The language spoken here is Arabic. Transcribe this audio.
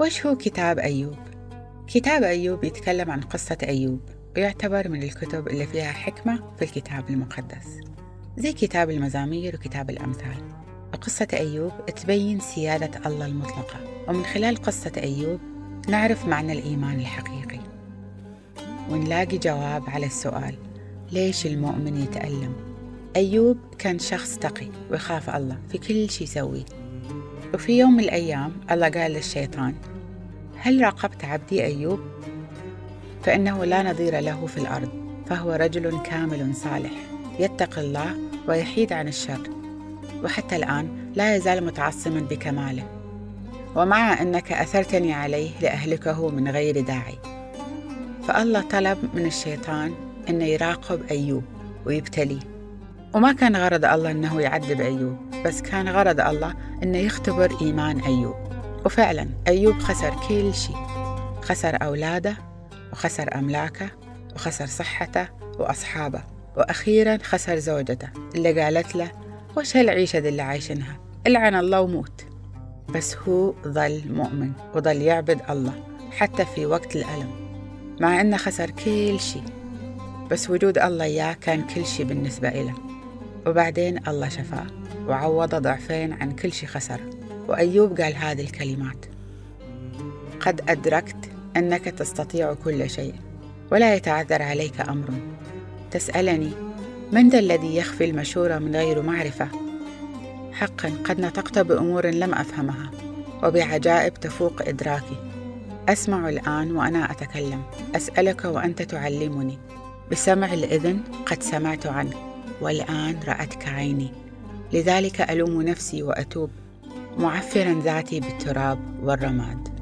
وش هو كتاب أيوب؟ كتاب أيوب يتكلم عن قصة أيوب ويعتبر من الكتب اللي فيها حكمة في الكتاب المقدس زي كتاب المزامير وكتاب الأمثال قصة أيوب تبين سيادة الله المطلقة ومن خلال قصة أيوب نعرف معنى الإيمان الحقيقي ونلاقي جواب على السؤال ليش المؤمن يتألم؟ أيوب كان شخص تقي ويخاف الله في كل شيء يسويه وفي يوم من الأيام الله قال للشيطان هل راقبت عبدي أيوب؟ فإنه لا نظير له في الأرض فهو رجل كامل صالح يتقي الله ويحيد عن الشر وحتى الآن لا يزال متعصما بكماله ومع أنك أثرتني عليه لأهلكه من غير داعي فالله طلب من الشيطان أنه يراقب أيوب ويبتليه وما كان غرض الله أنه يعذب أيوب بس كان غرض الله أنه يختبر إيمان أيوب. وفعلا أيوب خسر كل شيء خسر أولاده وخسر أملاكه وخسر صحته وأصحابه وأخيرا خسر زوجته اللي قالت له وش هالعيشة اللي عايشينها؟ العن الله وموت. بس هو ظل مؤمن وظل يعبد الله حتى في وقت الألم مع أنه خسر كل شيء. بس وجود الله إياه كان كل شيء بالنسبة إله. وبعدين الله شفاه وعوض ضعفين عن كل شيء خسره وأيوب قال هذه الكلمات. قد أدركت أنك تستطيع كل شيء ولا يتعذر عليك أمر. تسألني من ذا الذي يخفي المشورة من غير معرفة؟ حقا قد نطقت بأمور لم أفهمها وبعجائب تفوق إدراكي. أسمع الآن وأنا أتكلم. أسألك وأنت تعلمني. بسمع الإذن قد سمعت عنك والآن رأتك عيني لذلك ألوم نفسي وأتوب معفرا ذاتي بالتراب والرماد.